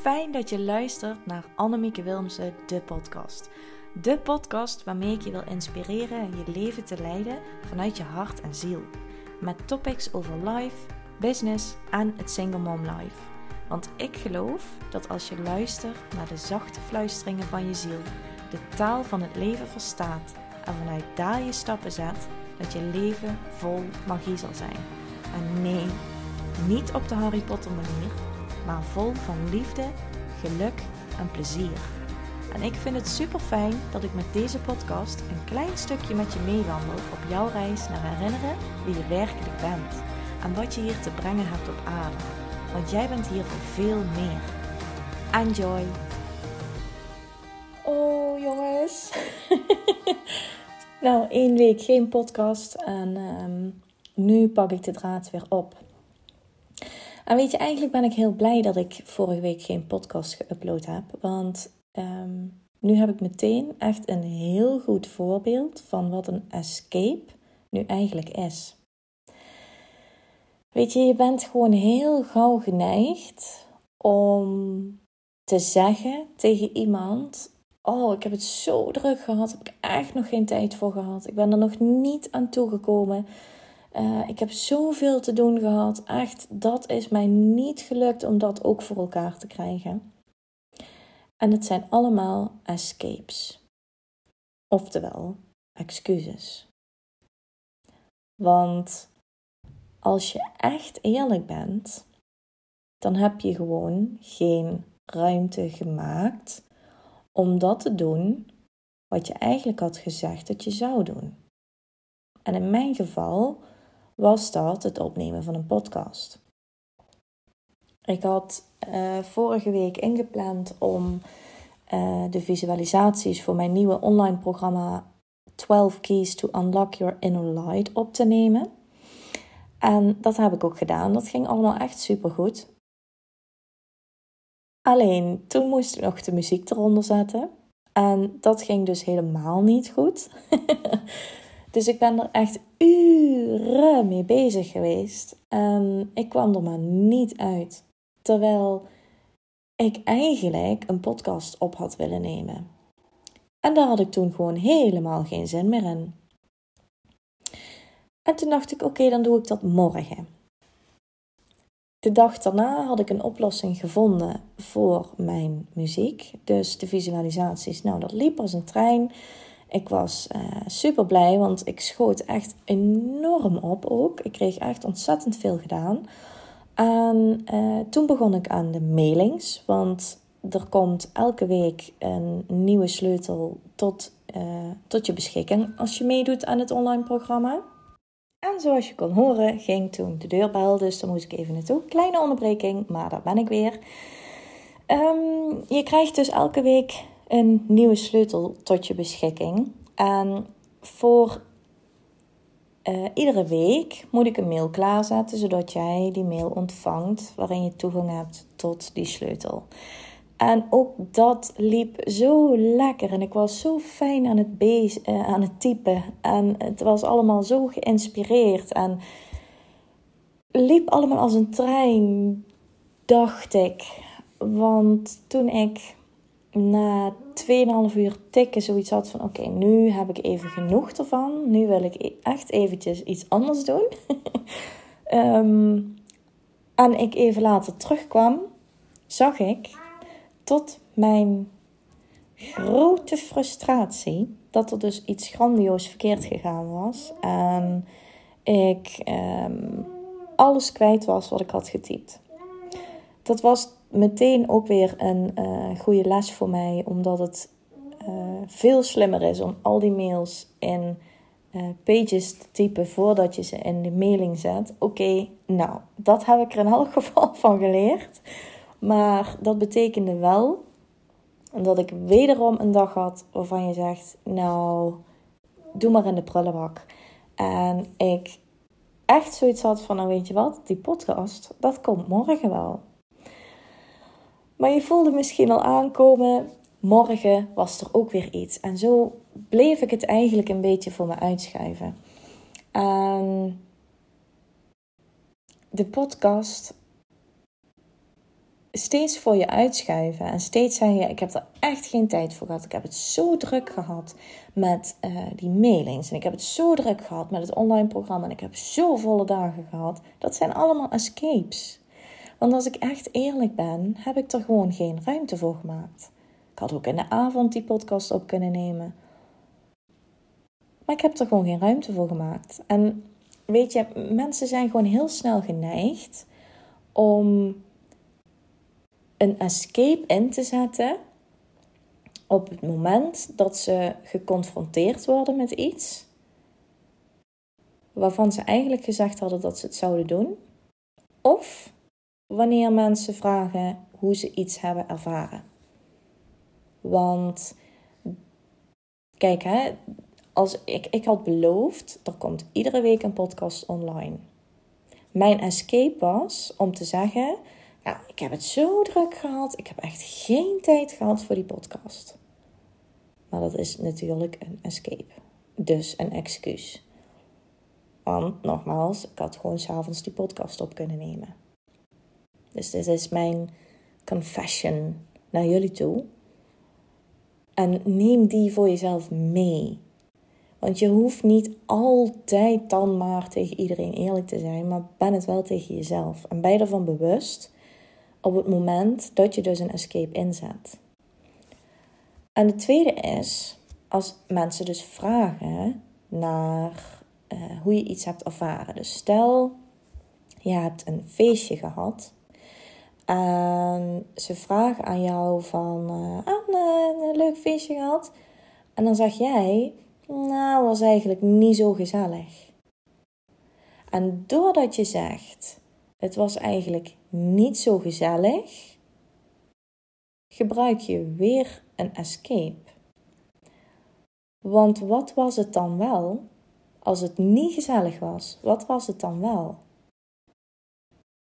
fijn dat je luistert naar Annemieke Wilmsen, de podcast. De podcast waarmee ik je wil inspireren en je leven te leiden vanuit je hart en ziel. Met topics over life, business en het single mom life. Want ik geloof dat als je luistert naar de zachte fluisteringen van je ziel, de taal van het leven verstaat en vanuit daar je stappen zet, dat je leven vol magie zal zijn. En nee, niet op de Harry Potter manier, maar vol van liefde, geluk en plezier. En ik vind het super fijn dat ik met deze podcast een klein stukje met je meewandel op jouw reis naar herinneren wie je werkelijk bent en wat je hier te brengen hebt op aarde. Want jij bent hier voor veel meer. Enjoy! Oh jongens! nou, één week geen podcast en ehm, nu pak ik de draad weer op. En weet je, eigenlijk ben ik heel blij dat ik vorige week geen podcast geüpload heb. Want ehm, nu heb ik meteen echt een heel goed voorbeeld van wat een escape nu eigenlijk is. Weet je, je bent gewoon heel gauw geneigd om te zeggen tegen iemand: Oh, ik heb het zo druk gehad, heb ik echt nog geen tijd voor gehad. Ik ben er nog niet aan toegekomen. Uh, ik heb zoveel te doen gehad. Echt, dat is mij niet gelukt om dat ook voor elkaar te krijgen. En het zijn allemaal escapes. Oftewel, excuses. Want als je echt eerlijk bent, dan heb je gewoon geen ruimte gemaakt om dat te doen wat je eigenlijk had gezegd dat je zou doen. En in mijn geval was dat het opnemen van een podcast. Ik had uh, vorige week ingepland om uh, de visualisaties voor mijn nieuwe online programma 12 Keys to Unlock Your Inner Light op te nemen. En dat heb ik ook gedaan. Dat ging allemaal echt super goed. Alleen toen moest ik nog de muziek eronder zetten. En dat ging dus helemaal niet goed. Dus ik ben er echt uren mee bezig geweest. En ik kwam er maar niet uit. Terwijl ik eigenlijk een podcast op had willen nemen. En daar had ik toen gewoon helemaal geen zin meer in. En toen dacht ik: oké, dan doe ik dat morgen. De dag daarna had ik een oplossing gevonden voor mijn muziek. Dus de visualisaties, nou, dat liep als een trein. Ik was uh, super blij, want ik schoot echt enorm op ook. Ik kreeg echt ontzettend veel gedaan. En uh, toen begon ik aan de mailings, want er komt elke week een nieuwe sleutel tot, uh, tot je beschikking als je meedoet aan het online programma. En zoals je kon horen, ging toen de deurbel, dus daar moest ik even naartoe. Kleine onderbreking, maar daar ben ik weer. Um, je krijgt dus elke week een nieuwe sleutel tot je beschikking. En voor uh, iedere week moet ik een mail klaarzetten, zodat jij die mail ontvangt waarin je toegang hebt tot die sleutel. En ook dat liep zo lekker en ik was zo fijn aan het, uh, aan het typen. En het was allemaal zo geïnspireerd en liep allemaal als een trein, dacht ik. Want toen ik na 2,5 uur tikken zoiets had van... oké, nu heb ik even genoeg ervan. Nu wil ik e- echt eventjes iets anders doen. um, en ik even later terugkwam, zag ik tot mijn grote frustratie... dat er dus iets grandioos verkeerd gegaan was. En ik um, alles kwijt was wat ik had getypt. Dat was meteen ook weer een uh, goede les voor mij, omdat het uh, veel slimmer is om al die mails in uh, pages te typen voordat je ze in de mailing zet. Oké, nou, dat heb ik er in elk geval van geleerd. Maar dat betekende wel dat ik wederom een dag had waarvan je zegt: Nou, doe maar in de prullenbak. En ik echt zoiets had van: Nou, weet je wat, die podcast, dat komt morgen wel. Maar je voelde misschien al aankomen, morgen was er ook weer iets. En zo bleef ik het eigenlijk een beetje voor me uitschuiven. En de podcast steeds voor je uitschuiven en steeds zeggen: Ik heb er echt geen tijd voor gehad. Ik heb het zo druk gehad met uh, die mailings. En ik heb het zo druk gehad met het online programma. En ik heb zo volle dagen gehad. Dat zijn allemaal escapes. Want als ik echt eerlijk ben, heb ik er gewoon geen ruimte voor gemaakt. Ik had ook in de avond die podcast op kunnen nemen. Maar ik heb er gewoon geen ruimte voor gemaakt. En weet je, mensen zijn gewoon heel snel geneigd om een escape in te zetten op het moment dat ze geconfronteerd worden met iets waarvan ze eigenlijk gezegd hadden dat ze het zouden doen, of wanneer mensen vragen hoe ze iets hebben ervaren. Want kijk, hè, als ik, ik had beloofd, er komt iedere week een podcast online. Mijn escape was om te zeggen: ja, ik heb het zo druk gehad, ik heb echt geen tijd gehad voor die podcast. Maar dat is natuurlijk een escape, dus een excuus. Want nogmaals, ik had gewoon s'avonds die podcast op kunnen nemen. Dus dit is mijn confession naar jullie toe. En neem die voor jezelf mee. Want je hoeft niet altijd dan maar tegen iedereen eerlijk te zijn, maar ben het wel tegen jezelf. En ben je ervan bewust op het moment dat je dus een escape inzet. En de tweede is, als mensen dus vragen naar uh, hoe je iets hebt ervaren. Dus stel, je hebt een feestje gehad en ze vragen aan jou van, uh, ah, een leuk feestje gehad. En dan zeg jij, nou, was eigenlijk niet zo gezellig. En doordat je zegt, het was eigenlijk niet zo gezellig, gebruik je weer een escape. Want wat was het dan wel als het niet gezellig was? Wat was het dan wel?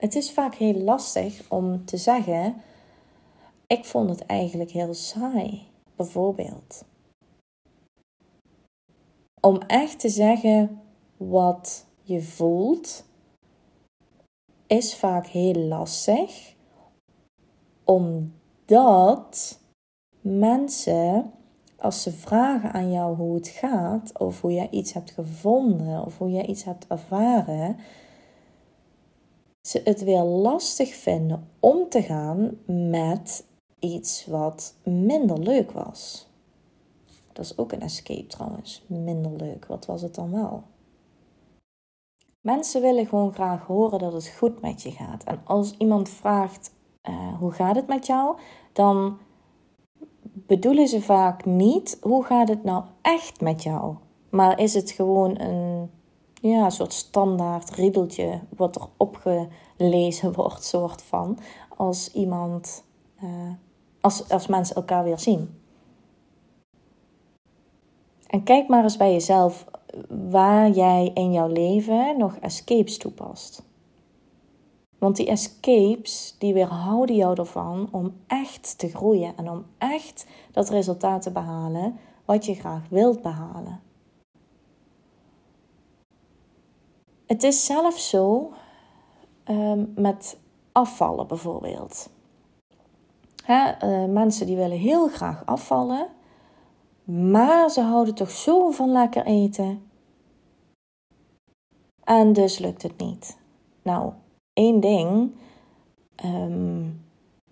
Het is vaak heel lastig om te zeggen: Ik vond het eigenlijk heel saai, bijvoorbeeld. Om echt te zeggen wat je voelt, is vaak heel lastig, omdat mensen, als ze vragen aan jou hoe het gaat, of hoe jij iets hebt gevonden, of hoe jij iets hebt ervaren, ze het weer lastig vinden om te gaan met iets wat minder leuk was. Dat is ook een escape trouwens. Minder leuk. Wat was het dan wel? Mensen willen gewoon graag horen dat het goed met je gaat. En als iemand vraagt uh, hoe gaat het met jou, dan bedoelen ze vaak niet hoe gaat het nou echt met jou. Maar is het gewoon een ja, soort standaard riedeltje wat er opgelezen wordt, soort van, als iemand, uh, als, als mensen elkaar weer zien. En kijk maar eens bij jezelf waar jij in jouw leven nog escapes toepast. Want die escapes, die weerhouden jou ervan om echt te groeien en om echt dat resultaat te behalen wat je graag wilt behalen. Het is zelfs zo um, met afvallen bijvoorbeeld. Hè, uh, mensen die willen heel graag afvallen, maar ze houden toch zo van lekker eten. En dus lukt het niet. Nou, één ding. Um,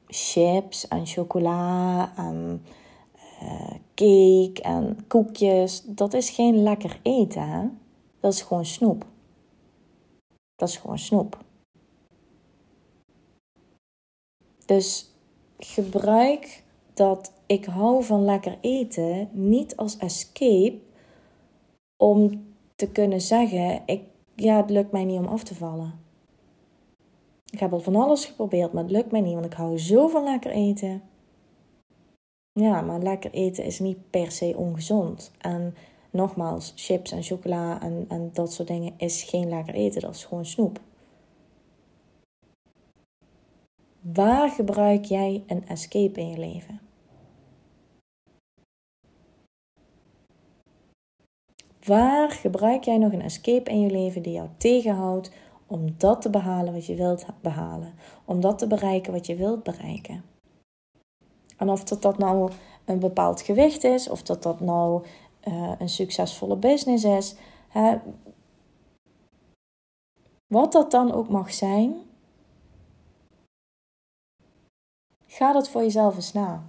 chips en chocola en uh, cake en koekjes. Dat is geen lekker eten. Dat is gewoon snoep. Dat is gewoon snoep. Dus gebruik dat ik hou van lekker eten niet als escape om te kunnen zeggen: ik, ja, het lukt mij niet om af te vallen. Ik heb al van alles geprobeerd, maar het lukt mij niet, want ik hou zo van lekker eten. Ja, maar lekker eten is niet per se ongezond. En nogmaals, chips en chocola en, en dat soort dingen is geen lekker eten, dat is gewoon snoep. Waar gebruik jij een escape in je leven? Waar gebruik jij nog een escape in je leven die jou tegenhoudt om dat te behalen wat je wilt behalen. Om dat te bereiken wat je wilt bereiken. En of dat, dat nou een bepaald gewicht is, of dat dat nou uh, een succesvolle business is. Hè, wat dat dan ook mag zijn, ga dat voor jezelf eens na.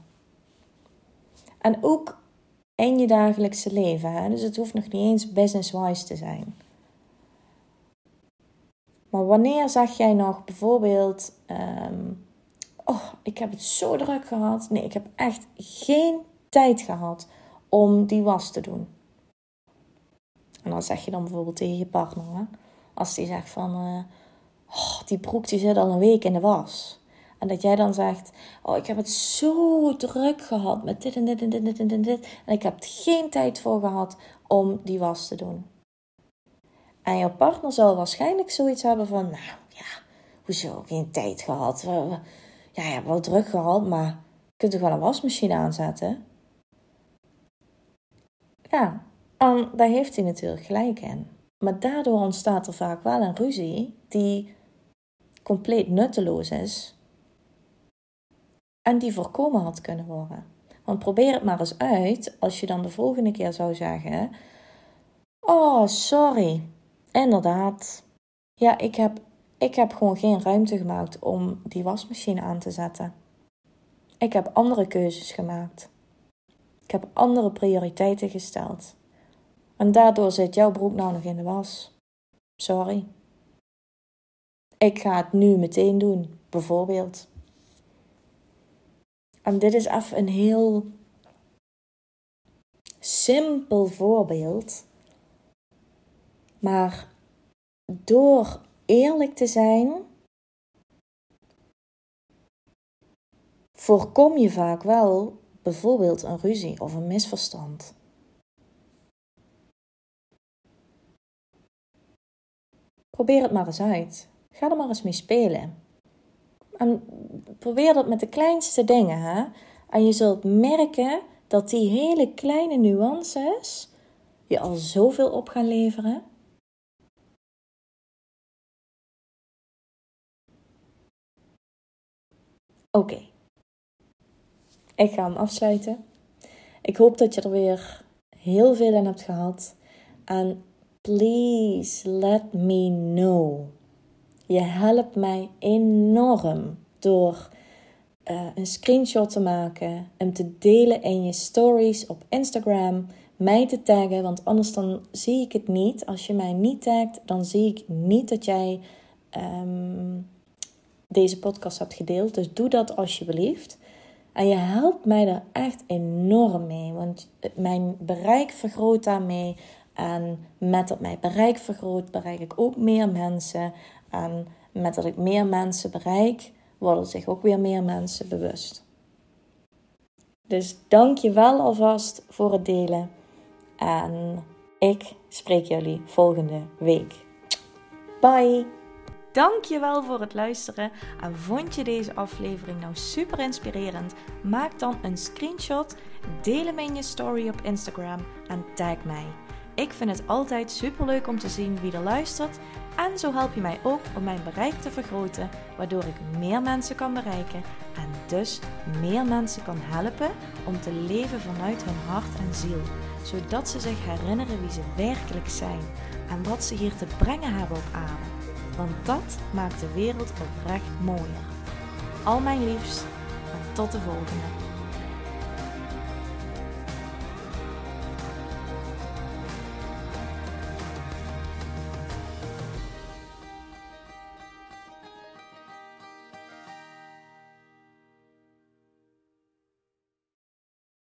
En ook in je dagelijkse leven. Hè? Dus het hoeft nog niet eens business-wise te zijn. Maar wanneer zeg jij nog bijvoorbeeld: um, Oh, ik heb het zo druk gehad. Nee, ik heb echt geen tijd gehad om die was te doen. En dan zeg je dan bijvoorbeeld tegen je partner? Als die zegt van. Uh, oh, die broek die zit al een week in de was. En dat jij dan zegt: Oh, ik heb het zo druk gehad met dit en dit en dit en dit en dit. En ik heb geen tijd voor gehad om die was te doen. En jouw partner zal waarschijnlijk zoiets hebben van: Nou ja, hoezo geen tijd gehad? Ja, je hebt wel druk gehad, maar je kunt toch wel een wasmachine aanzetten? Ja, en daar heeft hij natuurlijk gelijk in. Maar daardoor ontstaat er vaak wel een ruzie die compleet nutteloos is en die voorkomen had kunnen worden. Want probeer het maar eens uit als je dan de volgende keer zou zeggen: Oh, sorry. Inderdaad. Ja, ik heb, ik heb gewoon geen ruimte gemaakt om die wasmachine aan te zetten. Ik heb andere keuzes gemaakt. Ik heb andere prioriteiten gesteld. En daardoor zit jouw broek nou nog in de was. Sorry. Ik ga het nu meteen doen, bijvoorbeeld. En dit is even een heel simpel voorbeeld. Maar door eerlijk te zijn, voorkom je vaak wel bijvoorbeeld een ruzie of een misverstand. Probeer het maar eens uit. Ga er maar eens mee spelen. En probeer dat met de kleinste dingen. Hè? En je zult merken dat die hele kleine nuances je al zoveel op gaan leveren. Oké. Ik ga hem afsluiten. Ik hoop dat je er weer heel veel in hebt gehad. En please let me know je helpt mij enorm door uh, een screenshot te maken, hem te delen in je stories op Instagram, mij te taggen, want anders dan zie ik het niet. Als je mij niet tagt, dan zie ik niet dat jij um, deze podcast hebt gedeeld. Dus doe dat alsjeblieft. En je helpt mij er echt enorm mee, want mijn bereik vergroot daarmee. En met dat mijn bereik vergroot, bereik ik ook meer mensen. En met dat ik meer mensen bereik, worden zich ook weer meer mensen bewust. Dus dank je wel alvast voor het delen. En ik spreek jullie volgende week. Bye! Dankjewel voor het luisteren. En vond je deze aflevering nou super inspirerend? Maak dan een screenshot, deel hem in je story op Instagram en tag mij. Ik vind het altijd super leuk om te zien wie er luistert. En zo help je mij ook om mijn bereik te vergroten, waardoor ik meer mensen kan bereiken en dus meer mensen kan helpen om te leven vanuit hun hart en ziel, zodat ze zich herinneren wie ze werkelijk zijn en wat ze hier te brengen hebben op aarde. Want dat maakt de wereld oprecht mooier. Al mijn liefst en tot de volgende.